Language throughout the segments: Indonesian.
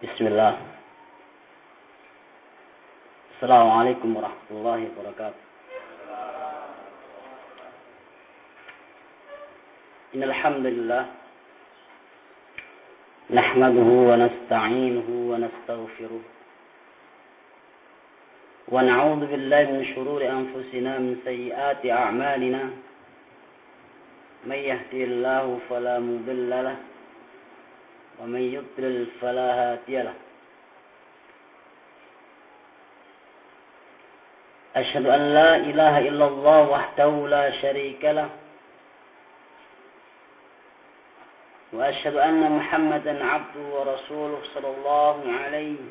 بسم الله. السلام عليكم ورحمة الله وبركاته. إن الحمد لله نحمده ونستعينه ونستغفره ونعوذ بالله من شرور أنفسنا من سيئات أعمالنا. من يهدي الله فلا مضل له ومن يضلل فلا هادي له. أشهد أن لا إله إلا الله وحده لا شريك له. وأشهد أن محمدا عبده ورسوله صلى الله عليه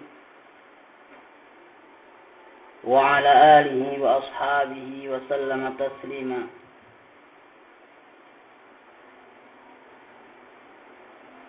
وعلى آله وأصحابه وسلم تسليما.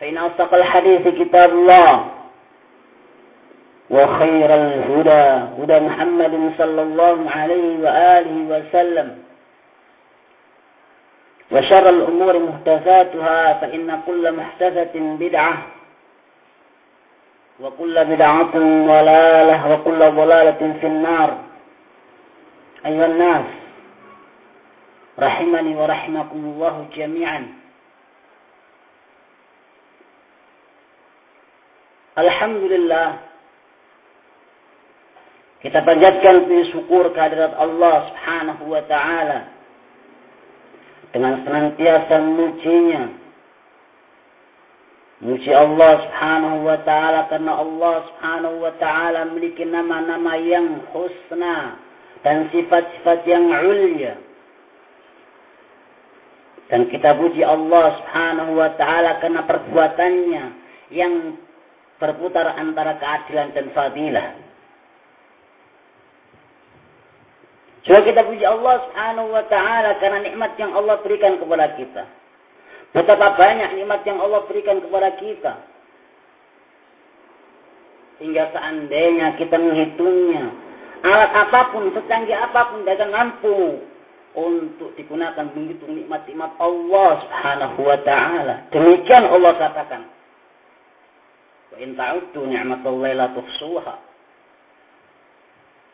فإن أصدق الحديث كتاب الله وخير الهدى هدى محمد صلى الله عليه وآله وسلم. وشر الأمور محدثاتها فإن كل محدثة بدعة وكل بدعة ضلالة وكل ضلالة في النار. أيها الناس رحمني ورحمكم الله جميعا. Alhamdulillah kita panjatkan puji syukur kehadirat Allah Subhanahu wa taala dengan senantiasa memujinya. Muji Allah Subhanahu wa taala karena Allah Subhanahu wa taala memiliki nama-nama yang husna dan sifat-sifat yang ulia. Dan kita puji Allah Subhanahu wa taala karena perbuatannya yang berputar antara keadilan dan fadilah. Coba kita puji Allah Subhanahu wa taala karena nikmat yang Allah berikan kepada kita. Betapa banyak nikmat yang Allah berikan kepada kita. Hingga seandainya kita menghitungnya, alat apa pun, secanggih apa pun tidak akan mampu untuk digunakan menghitung nikmat-nikmat Allah Subhanahu wa taala. Demikian Allah katakan. Wa in ta'uddu ni'matallahi la tuhsuha.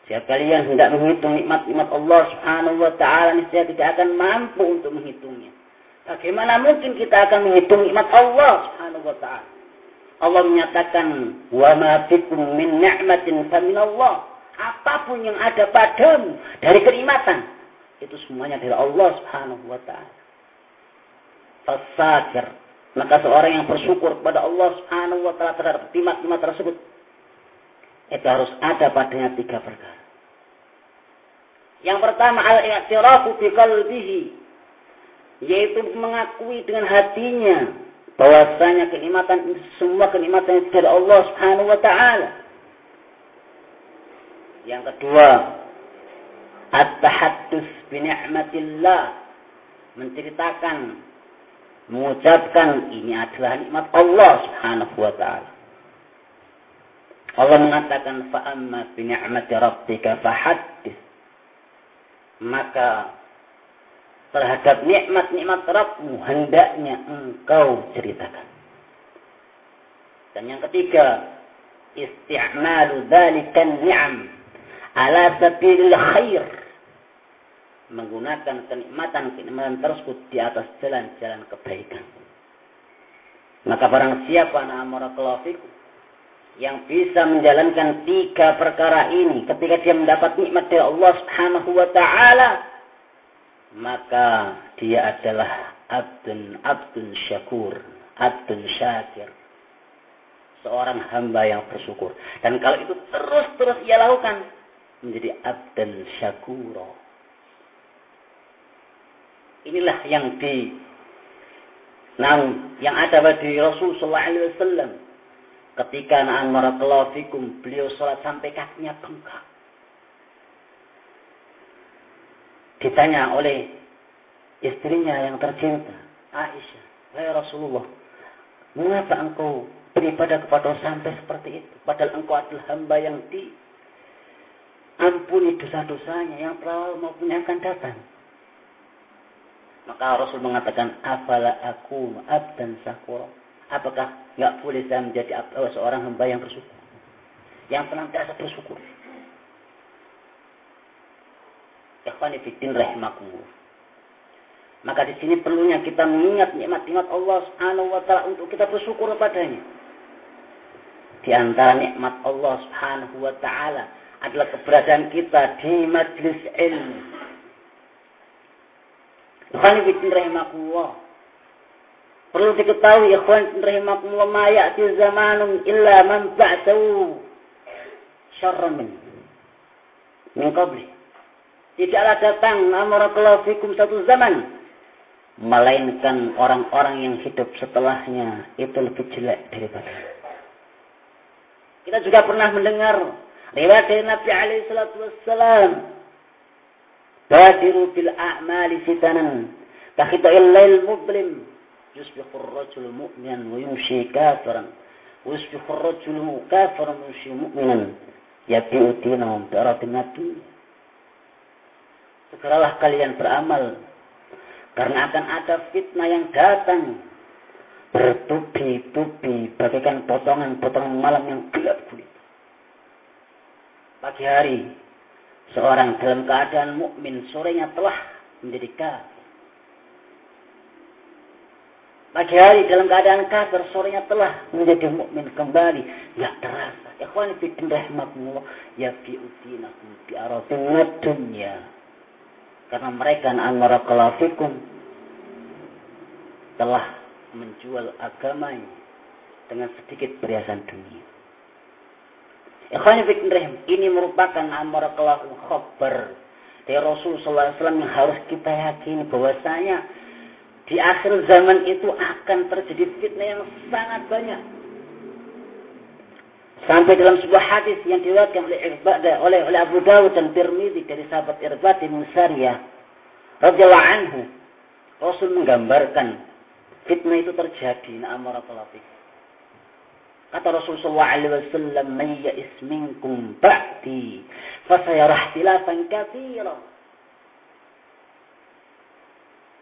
Jika kalian hendak menghitung nikmat-nikmat Allah Subhanahu wa taala niscaya tidak akan mampu untuk menghitungnya. Bagaimana mungkin kita akan menghitung nikmat Allah Subhanahu wa taala? Allah menyatakan, "Wa ma fikum min ni'matin faminallah." Apa pun yang ada padamu dari kenikmatan, itu semuanya dari Allah Subhanahu wa taala. Fasakir maka seorang yang bersyukur kepada Allah Subhanahu wa taala terhadap nikmat-nikmat tersebut itu harus ada padanya tiga perkara. Yang pertama al-i'tirafu bi qalbihi yaitu mengakui dengan hatinya bahwasanya kenikmatan semua kenikmatan itu dari Allah Subhanahu wa taala. Yang kedua, at-tahaddus bi ni'matillah menceritakan mengucapkan ini adalah nikmat Allah Subhanahu wa taala. Allah mengatakan fa amma bi ni'mati rabbika fahaddits. Maka terhadap nikmat-nikmat Rabbmu hendaknya engkau ceritakan. Dan yang ketiga, isti'malu dzalika ni'am ala sabilil khair menggunakan kenikmatan-kenikmatan tersebut di atas jalan-jalan kebaikan. Maka barang siapa na amarakallahu yang bisa menjalankan tiga perkara ini ketika dia mendapat nikmat dari Allah Subhanahu wa taala maka dia adalah abdun abdun syakur, abdun syakir. Seorang hamba yang bersyukur. Dan kalau itu terus-terus ia lakukan menjadi abdan syakuro. Inilah yang di Nah, yang ada pada Rasul sallallahu alaihi wasallam ketika na'an marakallahu fikum beliau salat sampai kakinya bengkak. Ditanya oleh istrinya yang tercinta, Aisyah, "Wahai Rasulullah, mengapa engkau beribadah kepada sampai seperti itu? Padahal engkau adalah hamba yang di ampuni dosa-dosanya yang telah maupun yang akan datang. Maka Rasul mengatakan, Afala aku abdan sakura. Apakah nggak boleh saya menjadi eh, seorang hamba yang bersyukur? Yang senantiasa bersyukur. Ikhwani fiddin rahimakumullah. Maka di sini perlunya kita mengingat nikmat-nikmat Allah Subhanahu wa taala untuk kita bersyukur kepadanya. Di antara nikmat Allah Subhanahu wa taala adalah keberadaan kita di majlis ilmu. Ikhwan rahimakumullah. Perlu diketahui ikhwan rahimakumullah ma ya'ti zamanun illa man ba'dahu syarran min min qabli. Tidaklah datang amarakallahu fikum satu zaman melainkan orang-orang yang hidup setelahnya itu lebih jelek daripada kita juga pernah mendengar riwayat dari Nabi alaihi salatu wassalam badiru bil a'mali fitanan. Kakhita'il lail mublim. Yusbihu ar-rajul mu'minan wa yumshi kafiran. Wa yusbihu ar-rajul kafiran wa yumshi mu'minan. Yabi'u dinahum bi aradin segeralah kalian beramal. Karena akan ada fitnah yang datang. Bertubi-tubi bagaikan potongan-potongan malam yang gelap kulit. Pagi hari, seorang dalam keadaan mukmin sorenya telah menjadi kafir. Pagi hari dalam keadaan kafir, sorenya telah menjadi mukmin kembali. Ya terasa. Ikhwan fi rahmatullah. Ya fi utinakum bi aradin dunya karena mereka anwar kalafikum telah menjual agamanya dengan sedikit perhiasan dunia. Ini merupakan amar kelahul khabar dari Rasul Sallallahu Alaihi Wasallam yang harus kita yakini bahwasanya di akhir zaman itu akan terjadi fitnah yang sangat banyak. Sampai dalam sebuah hadis yang diriwayatkan oleh Ibadah oleh oleh Abu Dawud dan Tirmidzi dari sahabat Irbad bin Sariyah radhiyallahu anhu Rasul menggambarkan fitnah itu terjadi na'amarakallahu Kata Rasulullah wasallam, "Man ya'is minkum ba'di, fasayarah ikhtilafan katsira."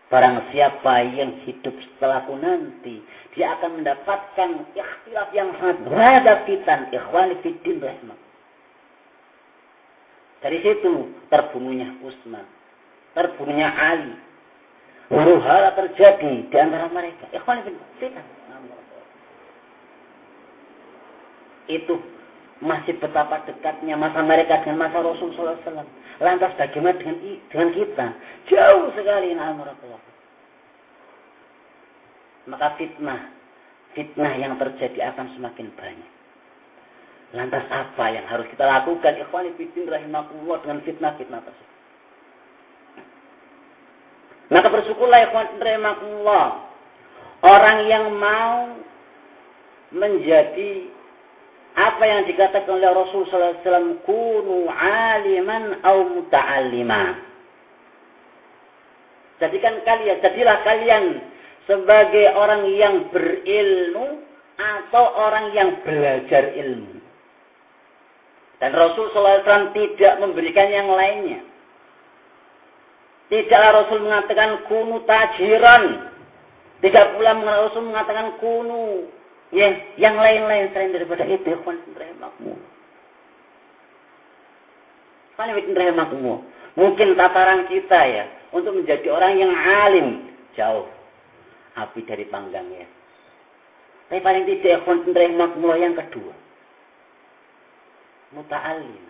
Barang siapa yang hidup setelahku nanti, dia akan mendapatkan ikhtilaf yang sangat beradabitan. Ikhwani fiddin rahmat. Dari situ terbunuhnya Utsman, terbunuhnya Ali. Huru hara terjadi di antara mereka. Ikhwani fiddin Itu masih betapa dekatnya masa mereka dengan masa Rasulullah SAW. Lantas bagaimana dengan dengan kita? Jauh sekali na'amurakullah. Maka fitnah fitnah yang terjadi akan semakin banyak. Lantas apa yang harus kita lakukan? Ikhwani fitin rahimakumullah dengan fitnah-fitnah tersebut. Maka bersyukurlah ikhwan rahimakumullah. Orang yang mau menjadi apa yang dikatakan oleh Rasul sallallahu alaihi wasallam kunu aliman au muta'allima. Jadikan kalian, jadilah kalian sebagai orang yang berilmu atau orang yang belajar ilmu. Dan Rasul SAW tidak memberikan yang lainnya. Tidaklah Rasul mengatakan kunu tajiran. Tidak pula Rasul mengatakan kunu ya, yang lain-lain selain daripada itu. Mungkin tataran kita ya untuk menjadi orang yang alim jauh api dari panggangnya. Tapi paling tidak konsentrasi makmur yang kedua. muta'allim.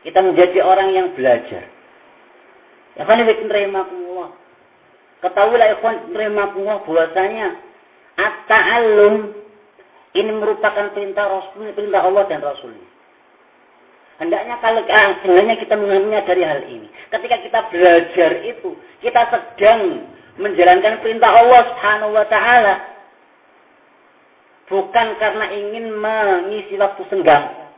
Kita menjadi orang yang belajar. Ya kan rahimakumullah. Ketahuilah ikhwan rahimakumullah bahwasanya at-ta'allum ini merupakan perintah Rasul, perintah Allah dan Rasulnya. Hendaknya kalau hendaknya kita menyadari hal ini. Ketika kita belajar itu, kita sedang menjalankan perintah Allah Subhanahu wa taala. Bukan karena ingin mengisi waktu senggang.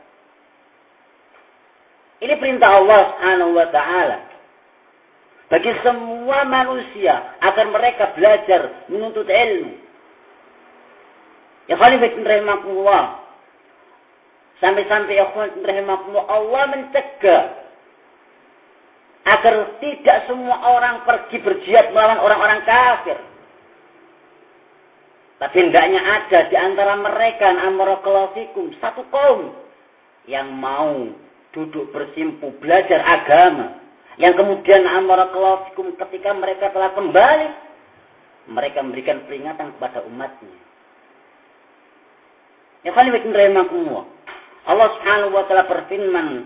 Ini perintah Allah Subhanahu wa taala. Bagi semua manusia agar mereka belajar menuntut ilmu. Ya khalifat rahimahullah. Sampai-sampai ya rahimahullah Allah mencegah agar tidak semua orang pergi berjihad melawan orang-orang kafir. Tapi hendaknya ada di antara mereka amarakalasikum satu kaum yang mau duduk bersimpu belajar agama. Yang kemudian amarakalasikum ketika mereka telah kembali mereka memberikan peringatan kepada umatnya. Ya khalifatin rahimakumullah. Allah Subhanahu wa taala berfirman,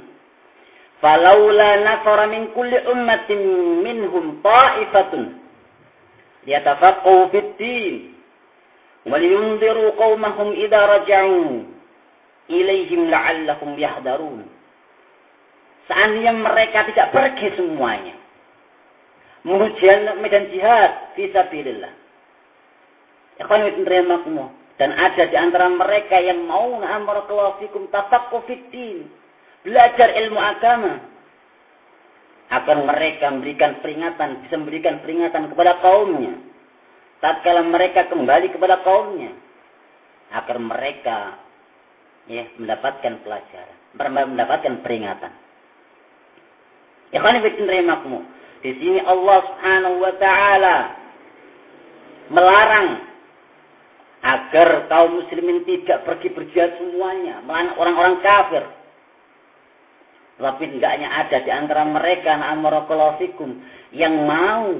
"Falaula nafara min kulli ummatin minhum ta'ifatun liyatafaqqahu fid-din qaumahum idza raja'u ilaihim la'allahum yahdarun." Seandainya mereka tidak pergi semuanya menuju medan jihad fisabilillah. Ikhwan wa rahimakumullah. Dan ada di antara mereka yang mau na'amarakallahu tafakku fiddin. Belajar ilmu agama. Agar mereka memberikan peringatan, bisa memberikan peringatan kepada kaumnya. Tatkala mereka kembali kepada kaumnya. Agar mereka ya mendapatkan pelajaran. Mendapatkan peringatan. Ya kan Di sini Allah Subhanahu wa taala melarang agar kaum muslimin tidak pergi berjihad semuanya, melawan orang-orang kafir. Tapi hendaknya ada di antara mereka yang mau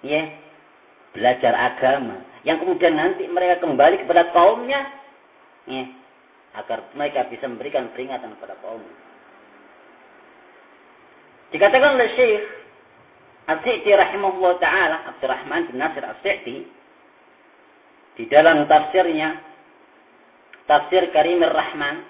ya belajar agama, yang kemudian nanti mereka kembali kepada kaumnya ya, agar mereka bisa memberikan peringatan kepada kaumnya. Dikatakan oleh Syekh As-Si'ti rahimahullah taala Abdurrahman bin Nasir As-Si'ti di dalam tafsirnya tafsir Karimir Rahman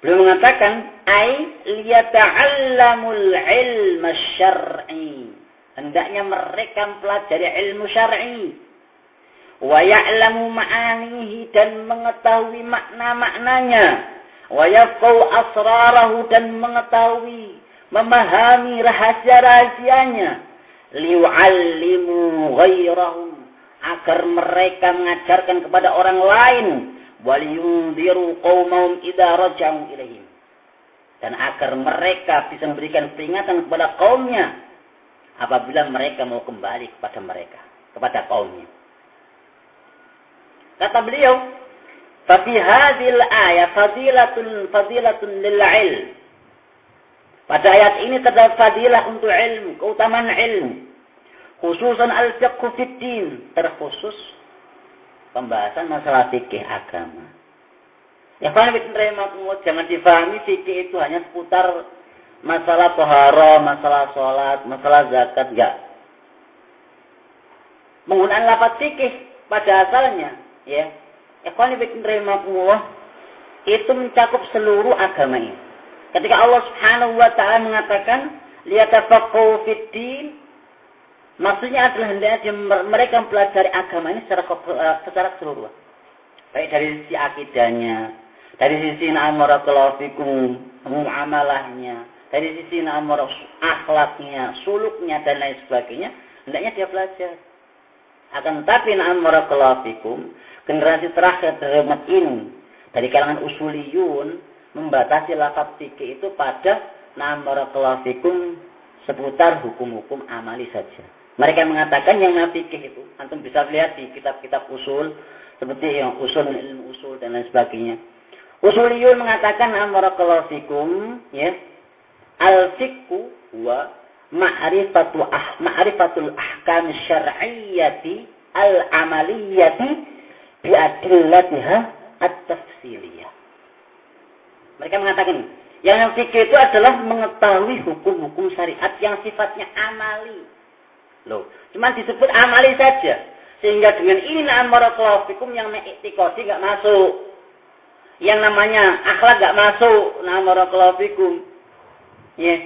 beliau mengatakan ai liyata'allamul ilm syar'i. Hendaknya mereka mempelajari ilmu syar'i. Wa ya'lamu ma'anihi dan mengetahui makna-maknanya. Wa yafqahu asrarahu dan mengetahui memahami rahasia-rahasianya. Li'allimu ghairahum agar mereka mengajarkan kepada orang lain. Waliyundiru qaumahum idza raja'u ilaihim. Dan agar mereka bisa memberikan peringatan kepada kaumnya apabila mereka mau kembali kepada mereka kepada kaumnya. Kata beliau tapi hadil ayat fadilatun fadilatun lil ilm. Pada ayat ini terdapat fadilah untuk ilmu keutamaan ilmu Khususan fiddin. Terkhusus pembahasan masalah fikih agama. Ya kan jangan difahami fikih itu hanya seputar masalah tohara, masalah sholat, masalah zakat, enggak. Penggunaan lapat fikih pada asalnya, ya. Ikhwan rahimahumullah itu mencakup seluruh agama ini. Ketika Allah Subhanahu wa taala mengatakan liyatafaqahu fid din Maksudnya adalah hendaknya mereka mempelajari agama ini secara eh, secara keseluruhan. Baik dari sisi akidahnya, dari sisi na'amarakallahu muamalahnya, dari sisi na'amar akhlaknya, suluknya dan lain sebagainya, hendaknya dia belajar. Akan tetapi na'amarakallahu generasi terakhir dari umat ini dari kalangan usuliyun membatasi lafaz fikih itu pada na'amarakallahu seputar hukum-hukum amali saja. Mereka mengatakan yang nafikih itu, antum bisa lihat di kitab-kitab usul seperti yang usul ilmu usul dan lain sebagainya. Usuliyun mengatakan amarakallahu fikum ya. Al-fiqhu wa ma'rifatu ah ma'rifatul ahkam syar'iyyati al-amaliyati bi adillatiha at-tafsiliyah. Mereka mengatakan yang fikih itu adalah mengetahui hukum-hukum syariat yang sifatnya amali. Loh, cuma disebut amali saja. Sehingga dengan ini na'am fikum yang mengiktikasi nggak masuk. Yang namanya akhlak nggak masuk na'am fikum. Ya.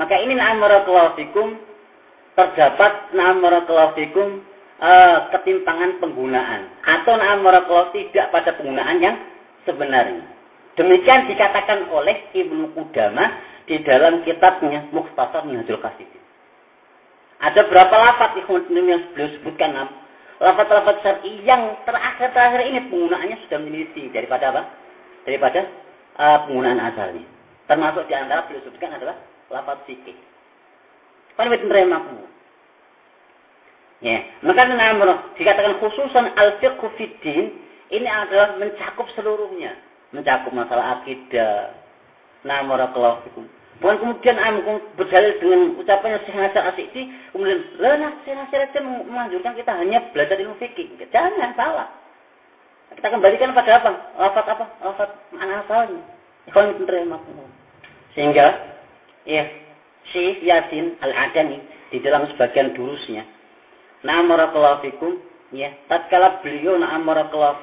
Maka ini na'am fikum terdapat na'am fikum uh, ketimpangan penggunaan atau na'am tidak pada penggunaan yang sebenarnya. Demikian dikatakan oleh Ibnu Qudamah di dalam kitabnya Mukhtasar Minhajul Qasidin. Ada berapa lafaz yang beliau sebutkan? Lafaz-lafaz syar'i yang terakhir-terakhir ini penggunaannya sudah menyelisih daripada apa? Daripada uh, penggunaan asalnya. Termasuk di antara beliau sebutkan adalah lafaz fikih. Kan menerima Ya, maka dikatakan khususan al-fiqhu fiddin ini adalah mencakup seluruhnya mencakup masalah akidah. Barakallahu fikum. Bukan kemudian aku berdalil dengan ucapannya Syekh Nasir Asyikti, kemudian, lah nah, Syekh Nasir Asyikti menganjurkan kita hanya belajar ilmu fikih. Jangan, salah. Kita kembalikan pada apa? Lafat apa? Lafat mana asalnya. Ikhwan menerima Sehingga, ya, Syekh Yasin Al-Adani, di dalam sebagian durusnya, Nah, fikum, ya, tatkala beliau na'am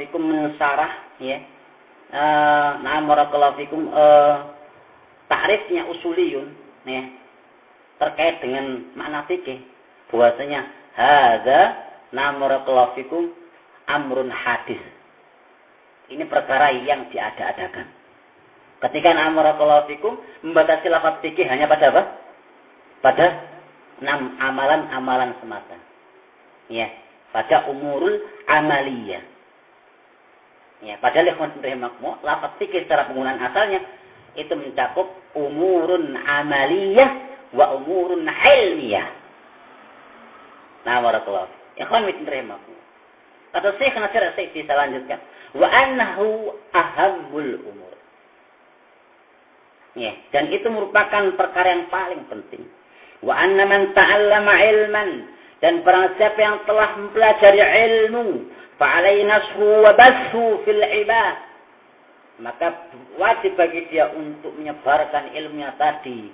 fikum mensarah, ya, uh, barakallahu fikum uh, takrifnya usuliyun ya terkait dengan makna fikih. Bahwasanya hadza barakallahu fikum amrun hadis. Ini perkara yang diada-adakan. Ketika barakallahu fikum membatasi lafaz fikih hanya pada apa? Pada enam amalan-amalan semata. Ya pada umurul amaliyah. Ya, padahal ikhwan lafaz fikih secara penggunaan asalnya itu mencakup umurun amaliyah wa umurun ilmiyah. Nah, barakallahu. Ikhwan rahimakumullah. Kata Syekh Nasir Sa'idi saya lanjutkan, wa annahu ahammul umur. Ya, dan itu merupakan perkara yang paling penting. Wa anna man ta'allama ilman dan barang siapa yang telah mempelajari ilmu fa'alai nashu wa bashu fil ibad maka wajib bagi dia untuk menyebarkan ilmunya tadi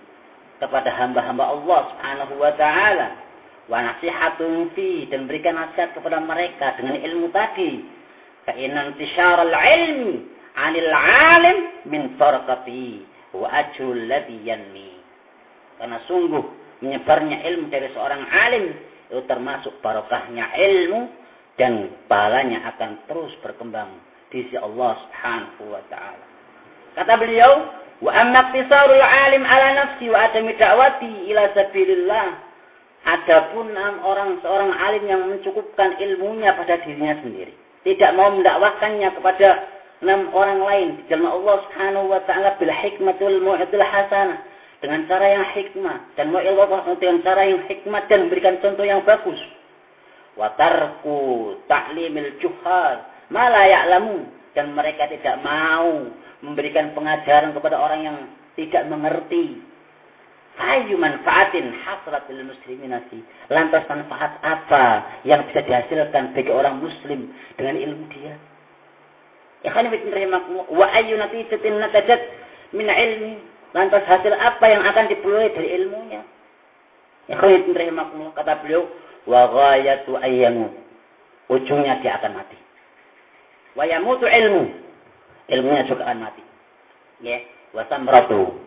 kepada hamba-hamba Allah Subhanahu wa taala. Wa nasihatun fi dan berikan nasihat kepada mereka dengan ilmu tadi. Fa inna al ilmi 'anil 'alim min farqati wa ajrul ladhi yanmi. Karena sungguh menyebarnya ilmu dari seorang alim itu termasuk barokahnya ilmu dan pahalanya akan terus berkembang di sisi Allah Subhanahu wa taala. Kata beliau, "Wa amma iktisarul alim ala nafsi wa adami da'wati ila sabilillah." Adapun orang seorang alim yang mencukupkan ilmunya pada dirinya sendiri, tidak mau mendakwahkannya kepada enam orang lain di jalan Allah Subhanahu wa taala bil hikmatul mu'til hasanah dengan cara yang hikmah dan Allah dengan cara yang hikmah dan memberikan contoh yang bagus watarku ta'limil juhal malah ya'lamu dan mereka tidak mau memberikan pengajaran kepada orang yang tidak mengerti. Ayu manfaatin hasratil muslimin lantas manfaat apa yang bisa dihasilkan bagi orang muslim dengan ilmu dia? Ikhwan rahimakumullah wa ayu natijatin natajat min ilmi. Lantas hasil apa yang akan diperoleh dari ilmunya? Ikhwan rahimakumullah kata beliau wa ghayatu ayyamu. Ujungnya dia akan mati wa yamutu ilmu. Ilmunya juga akan mati. Ya wa samratu.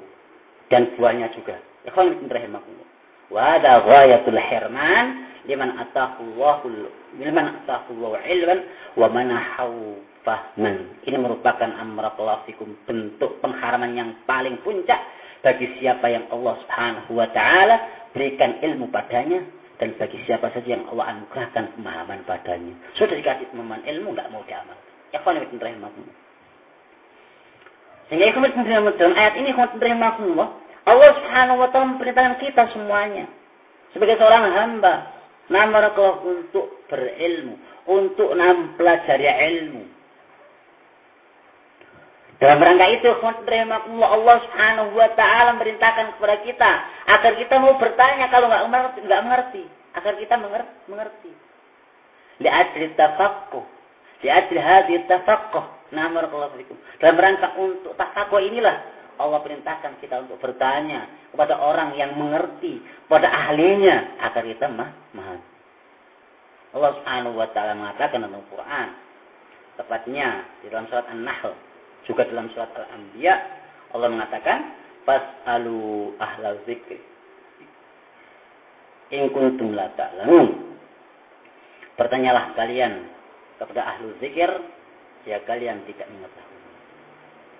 Dan buahnya juga. Ikhwan rahimakumullah. Wa hadha ghayatul hirman liman atahu Allahul liman atahu Allah ilman wa manahu fahman. Ini merupakan amrakallahu fikum bentuk pengharaman yang paling puncak bagi siapa yang Allah Subhanahu wa taala berikan ilmu padanya dan bagi siapa saja yang Allah anugerahkan pemahaman padanya. Sudah dikasih pemahaman ilmu, nggak mau diamal. Ya khawanitin rahimahumullah. Sehingga ikhwan dalam ayat ini ikhwan rahimahumullah. Allah subhanahu wa ta'ala memperintahkan kita semuanya. Sebagai seorang hamba. Namarakallah untuk berilmu. Untuk mempelajari ilmu. Dalam rangka itu, Allah Subhanahu wa taala memerintahkan kepada kita agar kita mau bertanya kalau nggak mengerti, nggak mengerti, agar kita mengerti. Li'ajli tafaqquh. Li'ajli hadhihi tafaqquh. Nah, barakallahu fikum. Dalam rangka untuk takwa inilah Allah perintahkan kita untuk bertanya kepada orang yang mengerti, pada ahlinya agar kita mah mahal. Allah Subhanahu wa taala mengatakan dalam Al-Qur'an tepatnya di dalam surat An-Nahl juga dalam surat Al-Anbiya Allah mengatakan fasalu ahlal zikri in kuntum la ta'lamun bertanyalah kalian kepada ahlu zikir ya kalian tidak mengetahui.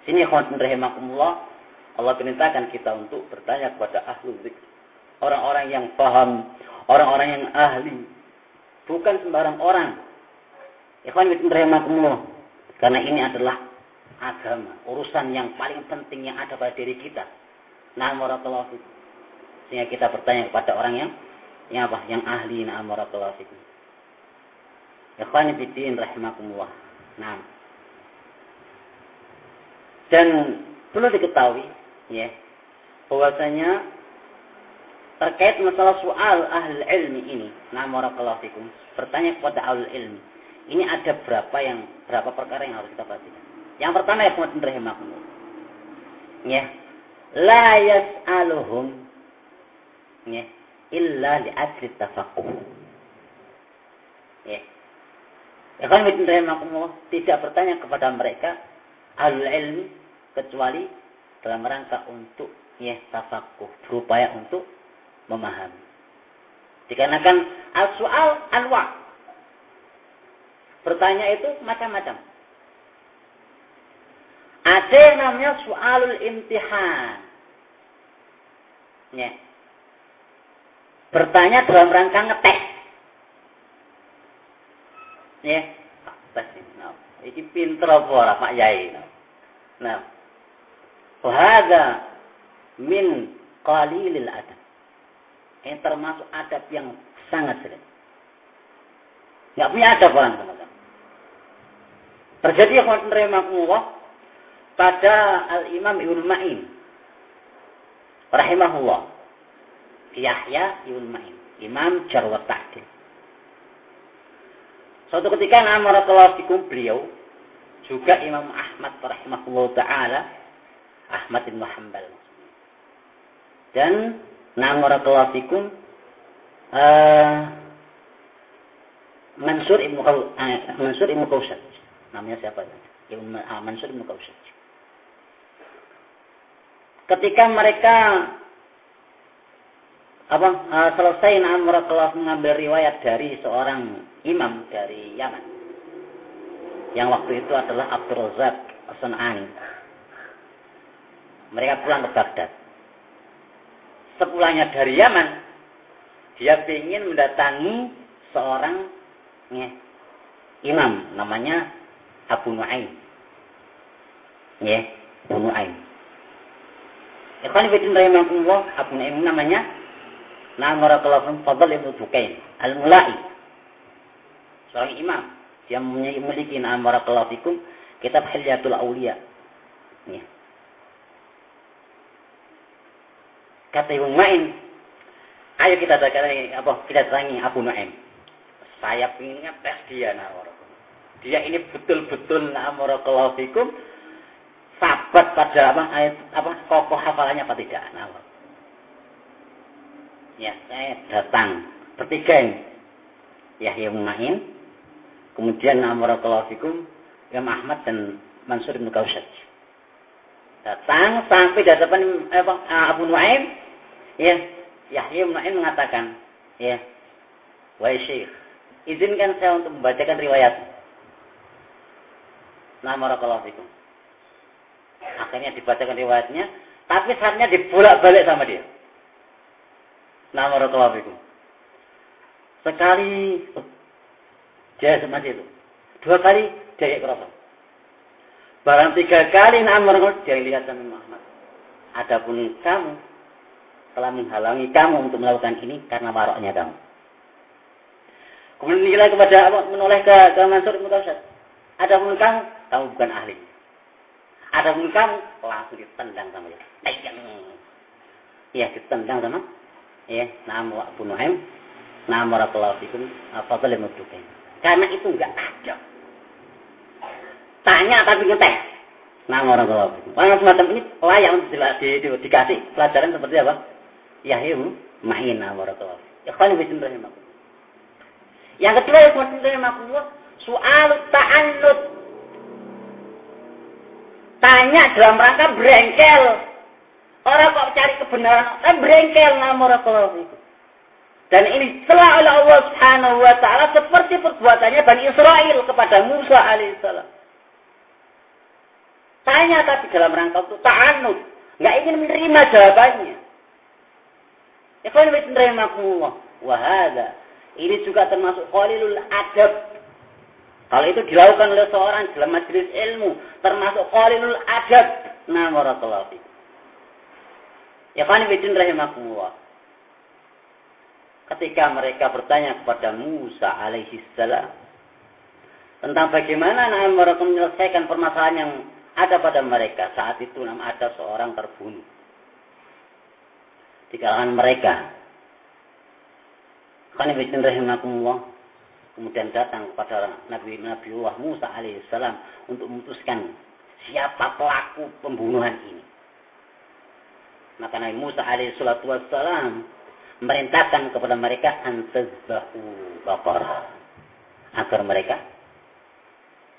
Sini khawatun rahimakumullah Allah perintahkan kita untuk bertanya kepada ahlu zikir. Orang-orang yang paham orang-orang yang ahli. Bukan sembarang orang. Ikhwan rahimakumullah. Karena ini adalah agama urusan yang paling penting yang ada pada diri kita. Nah sehingga kita bertanya kepada orang yang yang apa? Yang ahli. Nah warahmatullahi Ikhwan Fiddin rahimakumullah. Nah. Dan perlu diketahui ya bahwasanya terkait masalah soal ahli ilmi ini, nah barakallahu fikum, bertanya kepada ahli ilmi. Ini ada berapa yang berapa perkara yang harus kita perhatikan. Yang pertama ya Muhammad rahimakumullah. Ya. La yas'aluhum ya illa li ajli tafaqquh. Ya Ikhwan rahimakumullah tidak bertanya kepada mereka al ilmi kecuali dalam rangka untuk ya tafakuh berupaya untuk memahami. Dikarenakan al-soal anwa. Bertanya itu macam-macam. Ada yang namanya soalul imtihan. Ya. Bertanya dalam rangka ngetes. Ya. Tes nah. Iki pinter apa ora Pak Yai. Nah. Wahada min qalilil adab. Ini termasuk adab yang sangat sedikit. Enggak punya adab orang teman-teman. Terjadi yang Allah pada Al-Imam Ibnu Ma'in rahimahullah. Yahya Ibnu Ma'in, Imam Jarwat Ta'dil. Suatu ketika Amarakallahu fikum beliau juga Imam Ahmad rahimahullah taala Ahmad bin Hanbal. Dan Amarakallahu fikum uh, Mansur Ibnu uh, Mansur Ibnu Kausat. Namanya siapa? Ibnu uh, Mansur Ibnu Kausat. Ketika mereka apa uh, selesai Amarakallahu mengambil riwayat dari seorang imam dari Yaman. Yang waktu itu adalah Abdul Razak As-Sun'ani. Mereka pulang ke Baghdad. Sepulangnya dari Yaman, dia ingin mendatangi seorang ya, imam namanya Abu Nuaim. Ya, Abu Nuaim. Bidin Rahimahullah, Abu Nuaim namanya Namarakallahu Fadl Ibn Dukain, Al-Mulai seorang imam yang memiliki nama barakallahu fikum kitab Hilyatul Aulia. Ya. Kata Ibu Ma'in, ayo kita ini apa kita tanya Abu Nuaim. Saya ingin tes dia nah Dia ini betul-betul nama barakallahu fikum sahabat pada apa ayat apa kokoh hafalannya apa tidak nah, ya saya datang bertiga ini Yahya Ma'in Kemudian Amarakallahu Fikum, Imam Ahmad dan Mansur bin Kausaj. Datang sampai di hadapan eh, Abu Nuaim, ya, Yahya bin Nuaim mengatakan, ya, Wahai Syekh, izinkan saya untuk membacakan riwayat. Nah, Barakallahu Fikum. Akhirnya dibacakan riwayatnya, tapi saatnya dibolak-balik sama dia. Nah, Barakallahu. Sekali Jaya semacam itu. Dua kali jaya kerasa. Barang tiga kali namar jaya lihat sama Muhammad. Adapun kamu telah menghalangi kamu untuk melakukan ini karena maroknya kamu. Kemudian nilai kepada apa? Menoleh ke, ke Mansur Ibn. Adapun kamu, kamu bukan ahli. Adapun kamu, langsung ditendang sama dia. Ya, ditendang sama. Ya, nama Abu Nuhaim. Nama Rasulullah Fikum. Fadl Mudukain. Karena itu enggak ada. tanya tapi ngetes. Orang kalau orang semacam ini layak untuk di, di, di, dikasih pelajaran seperti apa? Yahyu main warahmatullahi Ikhwan bin rahimakum. Yang kedua ikhwan bin rahimakumullah, soal ta'annud. Tanya dalam rangka berengkel. Orang kok cari kebenaran, eh berengkel nama warahmatullahi dan ini telah oleh Allah Subhanahu wa taala seperti perbuatannya Bani Israel kepada Musa alaihissalam. Tanya tapi dalam rangka untuk ta'anud, nggak ingin menerima jawabannya. Ikhwan wa rahimakumullah. Wahada. Ini juga termasuk qalilul adab. Kalau itu dilakukan oleh seorang dalam majelis ilmu, termasuk qalilul adab. Nah, warahmatullahi. Ikhwan wa rahimakumullah. Ketika mereka bertanya kepada Musa alaihi salam tentang bagaimana mereka menyelesaikan permasalahan yang ada pada mereka saat itu ada seorang terbunuh di kalangan mereka. Qanibitin rahimakumullah. Kemudian datang kepada Nabi Nabiullah Musa alaihissalam untuk memutuskan siapa pelaku pembunuhan ini. Maka Nabi Musa alaihissalam merintahkan kepada mereka antazbahu bakar agar mereka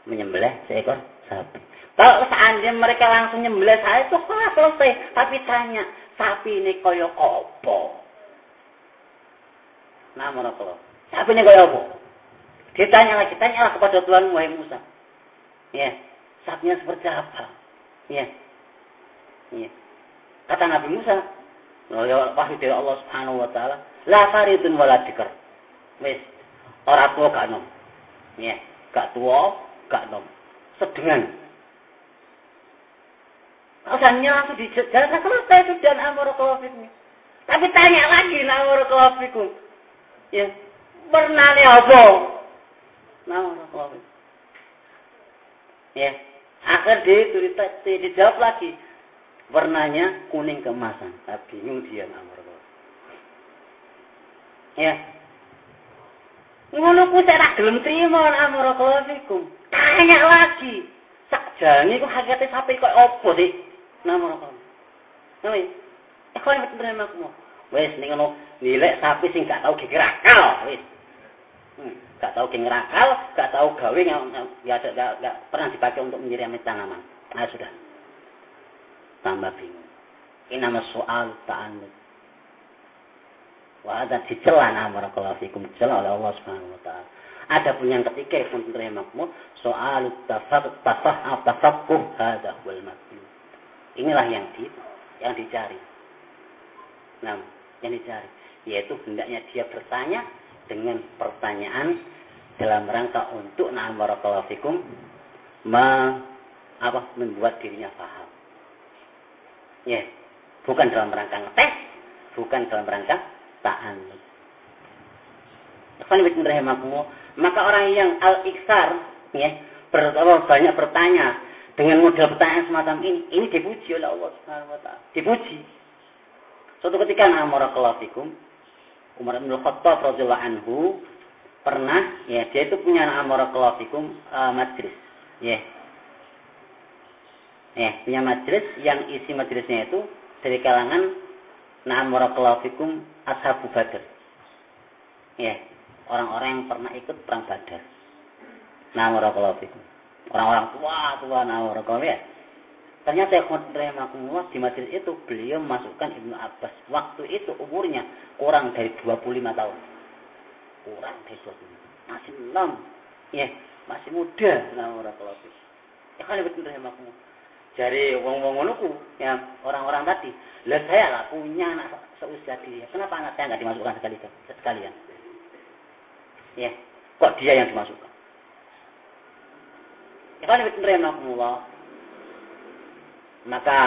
menyembelih seekor sapi. Kalau seandainya mereka langsung nyembelih saya itu selesai. Tapi tanya, sapi ini kaya apa? Nah, Rasulullah. Sapi ini kaya apa? Ditanya lagi, tanyalah kepada Tuhan Wahai Musa. Ya, sapinya seperti apa? Ya. Ya. Kata Nabi Musa, ya wahyu dari Allah Subhanahu wa taala, la faridun wala dikar. Wis, ora tua gak nom. Ya, gak tua, gak nom. Sedengan. Alasannya langsung dijelaskan selesai sudah amor ini. Tapi tanya lagi amor kawafikum. Ya, bernane apa? Amor kawafik. Ya, akhir dia itu dijawab lagi. Warnanya kuning kemasan. Tapi bingung dia amor Ya. Ngono ku saya gelem trimo amor kawafikum. Tanya lagi. Sakjane ku hakikate sampai kok opo sih? Nama apa? Nama Eh, yang betul aku mau. Wes, nih ngono nilai sapi sing gak tau gigi rakal, wes. Hmm, gak tau gigi rakal, gak tau gawe ya gak, gak, pernah dipakai untuk menyirami tanaman. Nah sudah. Tambah bingung. Ini nama soal ta'anud. Wah, ada dicela nama fikum dicela oleh Allah Subhanahu wa taala. Ada pun yang ketiga pun makmur soal tafaq tafaq tafaqquh hadza wal matlub. Inilah yang di yang dicari. Nah, yang dicari yaitu hendaknya dia bertanya dengan pertanyaan dalam rangka untuk na'am barakallahu fikum me, apa membuat dirinya paham. Ya, bukan dalam rangka ngetes, bukan dalam rangka ta'annud. Maka orang yang al-iksar ya, ber, banyak bertanya dengan model pertanyaan semacam ini, ini dipuji oleh Allah Subhanahu wa taala. Dipuji. Suatu ketika namara kalafikum Umar bin Khattab radhiyallahu anhu pernah ya dia itu punya amara kalafikum uh, majlis. Ya. Ya, punya majlis yang isi majlisnya itu dari kalangan namara kalafikum ashabu badr. Ya, orang-orang yang pernah ikut perang Badar. Namara kalafikum orang-orang tua tua nawar ya. Ternyata rahimahullah di majelis itu beliau masukkan Ibnu Abbas. Waktu itu umurnya kurang dari 25 tahun. Kurang dari 25. Masih enam. Ya, masih muda nawar Ya kan betul rahimahullah. Dari wong-wong ngonoku ya orang-orang tadi, lah saya lah punya anak seusia dia. Kenapa anak saya nggak dimasukkan sekali sekalian? Ya, kok dia yang dimasukkan? Maka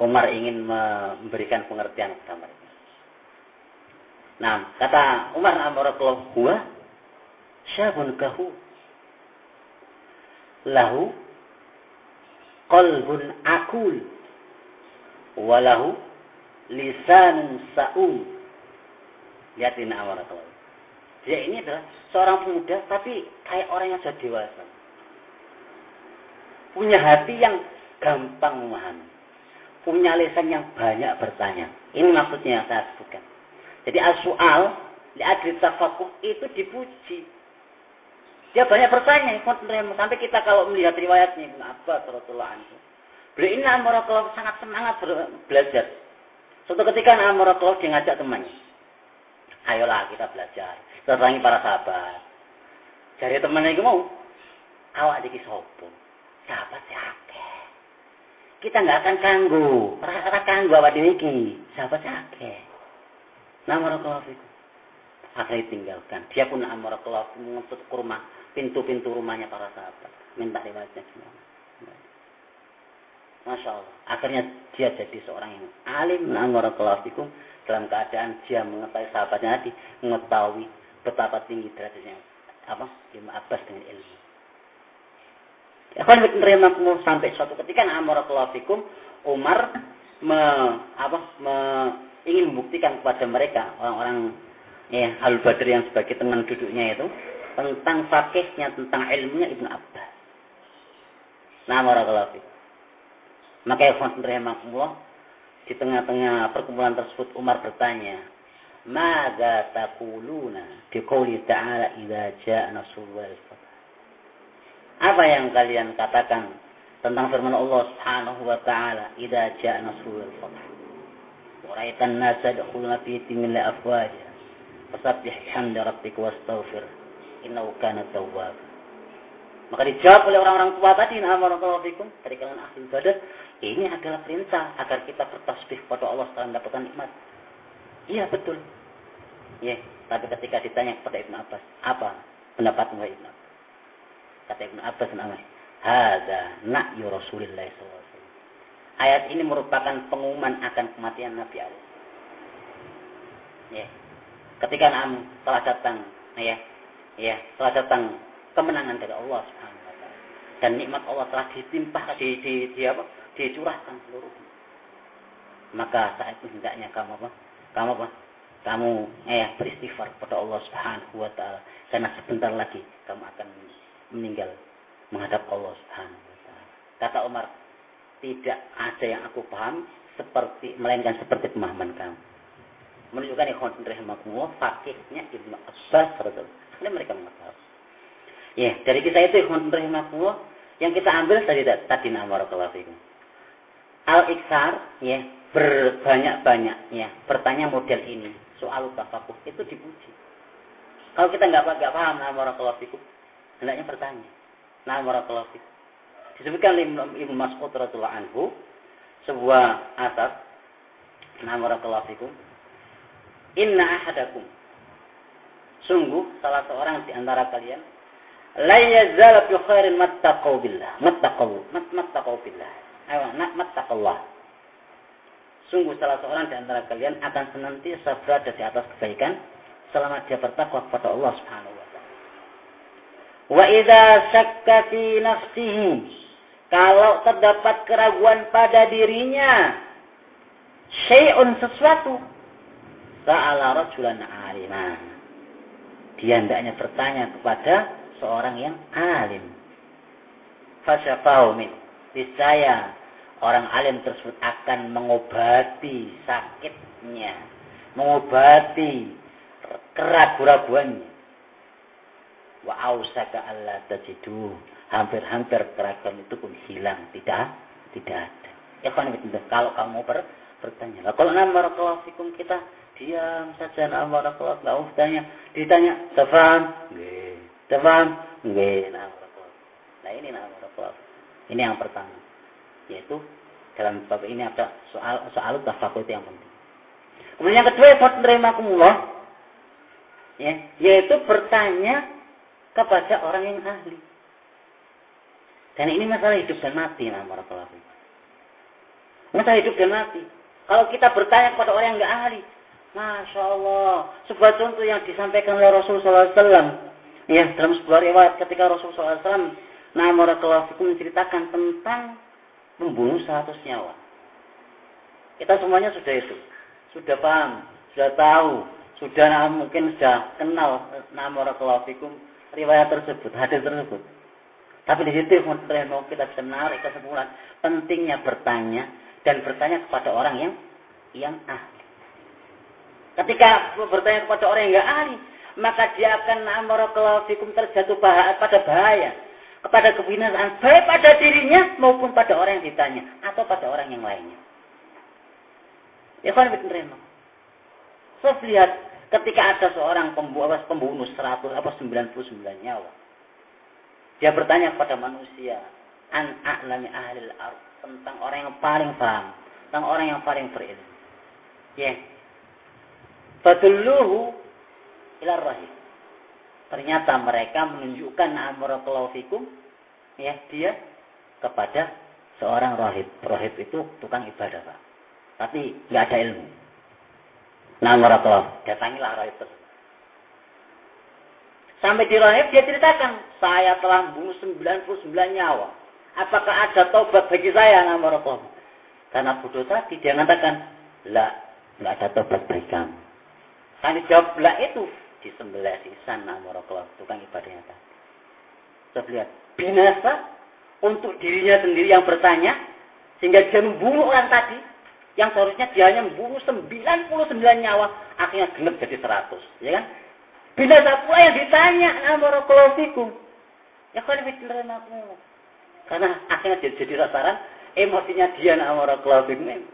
Umar ingin memberikan pengertian kepada mereka. Nah, kata Umar Amarakullah, huwa syabun kahu lahu qalbun akul walahu lisanun sa'um. Lihat ini Amarakullah. Dia ini adalah seorang pemuda tapi kayak orang yang sudah dewasa punya hati yang gampang memahami. Punya lisan yang banyak bertanya. Ini maksudnya yang saya sebutkan. Jadi tafakuh itu dipuji. Dia banyak bertanya, sampai kita kalau melihat riwayatnya Ibn Abbas Rasulullah anhu. Beliau ini Amarakullah sangat semangat belajar. Suatu ketika Amarakullah dia ngajak temannya. Ayolah kita belajar. Kita para sahabat. Cari temannya itu mau. Awak jadi sopo. Sahabat siapa? Kita nggak akan kanggu. Rasa kanggu awak diri Sahabat siapa? Nama Rasulullah itu. Akhirnya tinggalkan. Dia pun mengutuk ke rumah pintu-pintu rumahnya para sahabat. Minta riwayatnya semua. Masya Allah. Akhirnya dia jadi seorang yang alim. Namarakallahu dalam keadaan dia mengetahui sahabatnya tadi. Mengetahui betapa tinggi derajatnya. Apa? Ilmu Abbas dengan ilmu. Ya kan menerima sampai suatu ketika Namarakallahu Umar me, apa, me, ingin membuktikan kepada mereka orang-orang ya Al Badr yang sebagai teman duduknya itu tentang fakihnya, tentang ilmunya Ibnu Abbas. Nah, fikum. Maka ya rahimahullah di tengah-tengah perkumpulan tersebut Umar bertanya, "Mada taquluna bi qouli ta'ala idza ja'a nasrullah Apa yang kalian katakan tentang firman Allah Subhanahu wa taala, "Idza ja'a nasrullah wal Wa ra'aitan nasa yadkhuluna fi dinillahi afwaja." Fasabbih bihamdi rabbika wastaghfir innahu kana tawwab. Maka dijawab oleh orang-orang tua tadi, nah fikum dari kalangan ahli ibadah, ini adalah perintah agar kita bertasbih kepada Allah setelah mendapatkan nikmat. Iya betul. Ya, tapi ketika ditanya kepada Ibnu Abbas, apa pendapatmu Ibnu Abbas? Kata Ibnu Abbas namanya, Hada na'yu Rasulillah SAW. Ayat ini merupakan pengumuman akan kematian Nabi Allah. Ya. Ketika Nabi telah datang, ya, ya telah datang kemenangan dari Allah Subhanahu wa taala. Dan nikmat Allah telah ditimpah di, di, di apa? dicurahkan seluruhnya. Maka saat itu hendaknya kamu apa? Kamu apa? Kamu eh beristighfar kepada Allah Subhanahu wa taala karena sebentar lagi kamu akan meninggal menghadap Allah Subhanahu wa taala. Kata Umar, tidak ada yang aku paham seperti melainkan seperti pemahaman kamu. Menunjukkan ikhwan rahimakumullah fakihnya Ibnu Abbas radhiyallahu ini mereka mengetahui. Ya, dari kisah itu ikhwan rahimahullah yang kita ambil tadi tadi namarakallahu fikum. Al-iksar ya, berbanyak-banyak ya, bertanya model ini, soal tafakuh itu dipuji. Kalau kita nggak nggak paham namarakallahu fikum, hendaknya bertanya. Namarakallahu fikum. Disebutkan oleh Ibnu Mas'ud radhiyallahu anhu sebuah asar namarakallahu fikum. Inna ahadakum Sungguh salah seorang di antara kalian la yazal fi khairin mattaqau billah. Mattaqau, mattaqau billah. Ayo, mattaqallah. Sungguh salah seorang di antara kalian akan senantiasa berada di atas kebaikan selama dia bertakwa kepada Allah Subhanahu wa taala. Wa idza syakka fi nafsihi kalau terdapat keraguan pada dirinya syai'un sesuatu sa'ala rajulan alimah dia hendaknya bertanya kepada seorang yang alim. Fasyafau min. Niscaya orang alim tersebut akan mengobati sakitnya. Mengobati keraguan-raguannya. Wa ausaka Allah tajidu. Hampir-hampir keraguan itu pun hilang. Tidak, tidak ada. Ya kalau kamu ber, bertanya. Kalau nama kita diam saja nak barakallah nggak usah tanya ditanya tafam nggih. Tafam nggih nah barakallah nah ini nah barakallah ini yang pertama. Yaitu dalam bab ini ada soal soal tafakkur itu yang penting. Kemudian yang kedua buat menerima kumullah ya yaitu bertanya kepada orang yang ahli. Dan ini masalah hidup dan mati nah barakallah masalah hidup dan mati. Kalau kita bertanya kepada orang yang nggak ahli Masya Allah. Sebuah contoh yang disampaikan oleh Rasulullah SAW. Ya, dalam sebuah riwayat ketika Rasulullah SAW nama Rasulullah menceritakan tentang membunuh 100 nyawa. Kita semuanya sudah itu. Sudah paham, sudah tahu, sudah mungkin sudah kenal Rasulullah riwayat tersebut, hadis tersebut. Tapi di situ mau kita bisa menarik kesimpulan pentingnya bertanya dan bertanya kepada orang yang yang ahli. Ketika bertanya kepada orang yang enggak ahli, maka dia akan amarakallahu terjatuh bahaya, pada bahaya, kepada kebinasaan baik pada dirinya maupun pada orang yang ditanya atau pada orang yang lainnya. Ya kan betul Saya lihat ketika ada seorang pembunuh, pembunuh 100 apa 99 nyawa dia bertanya kepada manusia, an a'lami ahlil tentang orang yang paling paham, tentang orang yang paling berilmu. Ya. Yeah. Fadulluhu ila rahim. Ternyata mereka menunjukkan amarakallahu fikum ya dia kepada seorang rahib. Rahib itu tukang ibadah, Pak. Tapi nggak ada ilmu. Nah, amarakallahu, datangilah rahib tersebut. Sampai di rahib dia ceritakan, saya telah membunuh 99 nyawa. Apakah ada tobat bagi saya nama Rasul? Karena bodoh tadi dia mengatakan, lah, nggak ada tobat bagi kamu. Kan dijawab, lah itu di sebelah sisan Rasul, tukang ibadahnya tadi. Coba lihat, binasa untuk dirinya sendiri yang bertanya, sehingga dia membunuh orang tadi, yang seharusnya dia hanya membunuh 99 nyawa, akhirnya genep jadi 100. Ya kan? Bila pula yang ditanya amarakallahu fikum. Ya kan aku. Karena akhirnya jadi, jadi rasaran emosinya dia amarakallahu fikum.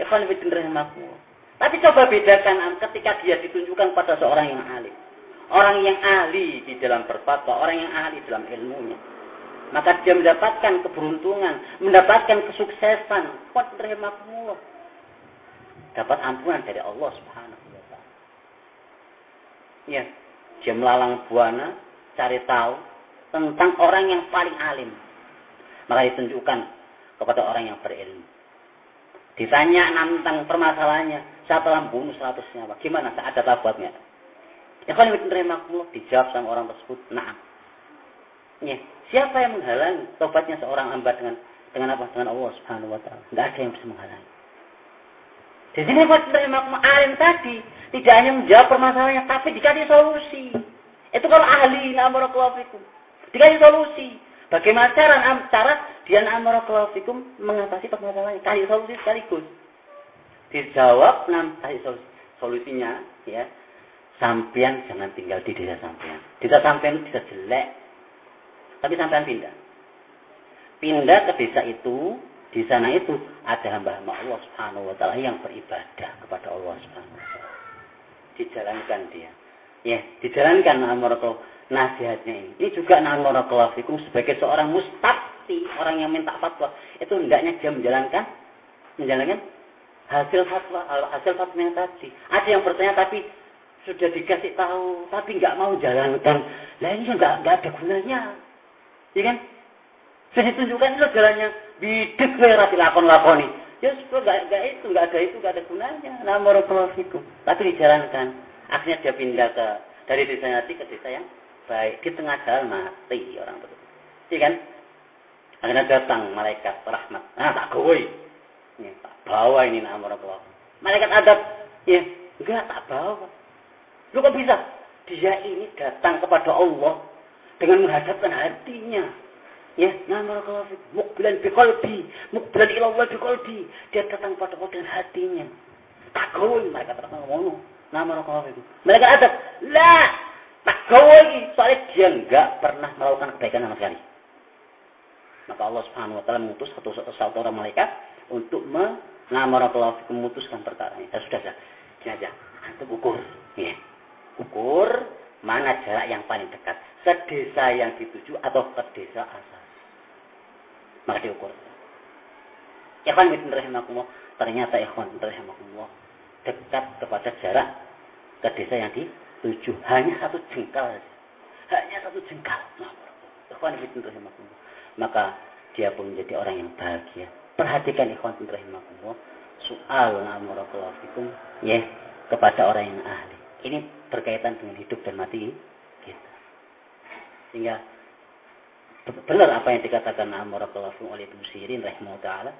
Ya kan aku. Tapi coba bedakan ketika dia ditunjukkan pada seorang yang ahli. Orang yang ahli di dalam berfatwa, orang yang ahli dalam ilmunya. Maka dia mendapatkan keberuntungan, mendapatkan kesuksesan. Kuat aku. Dapat ampunan dari Allah subhanahu Ya, dia melalang buana, cari tahu tentang orang yang paling alim. Maka ditunjukkan kepada orang yang berilmu. Ditanya tentang permasalahannya, saya telah bunuh seratus nyawa. Gimana? Ada tabatnya. Ya kalau menerima dijawab sama orang tersebut, nah. Ya, siapa yang menghalangi tobatnya seorang hamba dengan dengan apa? Dengan Allah Subhanahu wa taala. Enggak ada yang bisa menghalangi. Di sini menerima alim tadi tidak hanya menjawab permasalahannya, tapi dikasih solusi. Itu kalau ahli namarakallahu Dikasih solusi. Bagaimana cara cara dia namarakallahu mengatasi permasalahannya? Kasih solusi sekaligus. Dijawab, solusi. Solusinya, ya, sampean jangan tinggal di desa sampean. Desa sampean bisa jelek, tapi sampean pindah. Pindah ke desa itu, di sana itu ada hamba-hamba Allah Subhanahu wa taala yang beribadah kepada Allah Subhanahu wa taala. Dijalankan dia. Ya, dijalankan amaratul nasihatnya ini. Ini juga namaratul fikum sebagai seorang mustafti, orang yang minta fatwa. Itu hendaknya dia menjalankan menjalankan hasil fatwa, hasil fatwa yang tadi. Ada yang bertanya tapi sudah dikasih tahu tapi nggak mau jalankan. Lah ini nggak nggak ada gunanya. Ya kan? Sudah ditunjukkan itu jalannya bidik merah dilakon-lakoni. Ya sudah gak, gak itu, gak ada itu, gak ada gunanya. Nama fikum. Tapi dijalankan. Akhirnya dia pindah ke dari desa Yati ke desa yang baik. Di tengah jalan mati orang itu. Iya kan? Akhirnya datang malaikat rahmat. Nah, tak goi. Ya, tak bawa ini nama Allah. Malaikat adab. Ya, enggak tak bawa. Lu kok bisa? Dia ini datang kepada Allah dengan menghadapkan hatinya Ya, nama kalau mukbilan biqalbi, mukbilan ilallah biqalbi. Dia datang pada Allah dengan hatinya. Takut mereka datang ngomong. Nama kalau itu. Mereka ada, lah, takut soalnya dia enggak pernah melakukan kebaikan sama sekali. Maka Allah Subhanahu wa taala mengutus satu, satu orang malaikat untuk mengamar Allah memutuskan perkara ini. Ya, sudah sudah. Aja. Antum ukur. Ya. Ukur mana jarak yang paling dekat. Ke desa yang dituju atau ke desa asal maka diukur. Ikhwan bin rahimakumullah, ternyata ikhwan bin rahimakumullah dekat kepada jarak ke desa yang dituju hanya satu jengkal hanya satu jengkal ikhwan bin rahimakumullah maka dia pun menjadi orang yang bahagia perhatikan ikhwan bin rahimakumullah soal amurakallahu ya kepada orang yang ahli ini berkaitan dengan hidup dan mati kita sehingga benar apa yang dikatakan Amarakallahu oleh Ibnu Sirin rahimahullah taala.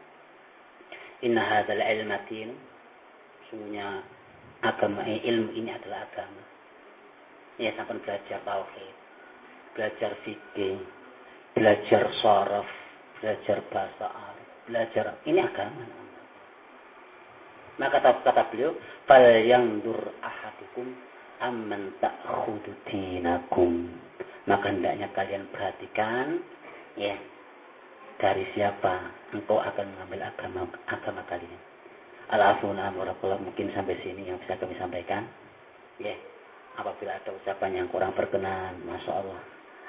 Inna hadzal ilma tin. Agama eh, ilmu ini adalah agama. Ya sampai belajar tauhid, belajar fikih, belajar saraf, belajar bahasa belajar ini agama. Maka kata, kata beliau, fal yang dur ahadukum amman ta'khudu dinakum. Maka hendaknya kalian perhatikan ya dari siapa engkau akan mengambil agama agama kalian. Al-afuna mungkin sampai sini yang bisa kami sampaikan. Ya. Apabila ada ucapan yang kurang berkenan, Masya Allah.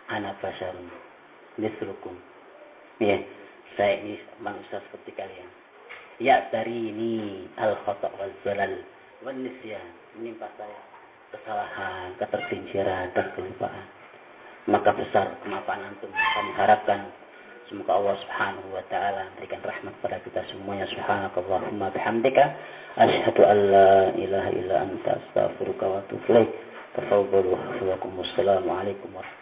Anak basyarun. Misrukum. Ya. Saya ini manusia seperti kalian. Ya dari ini al-khotok wal zalal wal nisyan menimpa saya kesalahan, ketergelinciran dan kelupaan. Maka besar kemapanan antum. Kami harapkan Semoga Allah Subhanahu wa taala memberikan rahmat pada kita semuanya. Subhanakallahumma bihamdika asyhadu an la ilaha illa anta astaghfiruka wa atubu ilaik. Tafadhalu wa Assalamualaikum warahmatullahi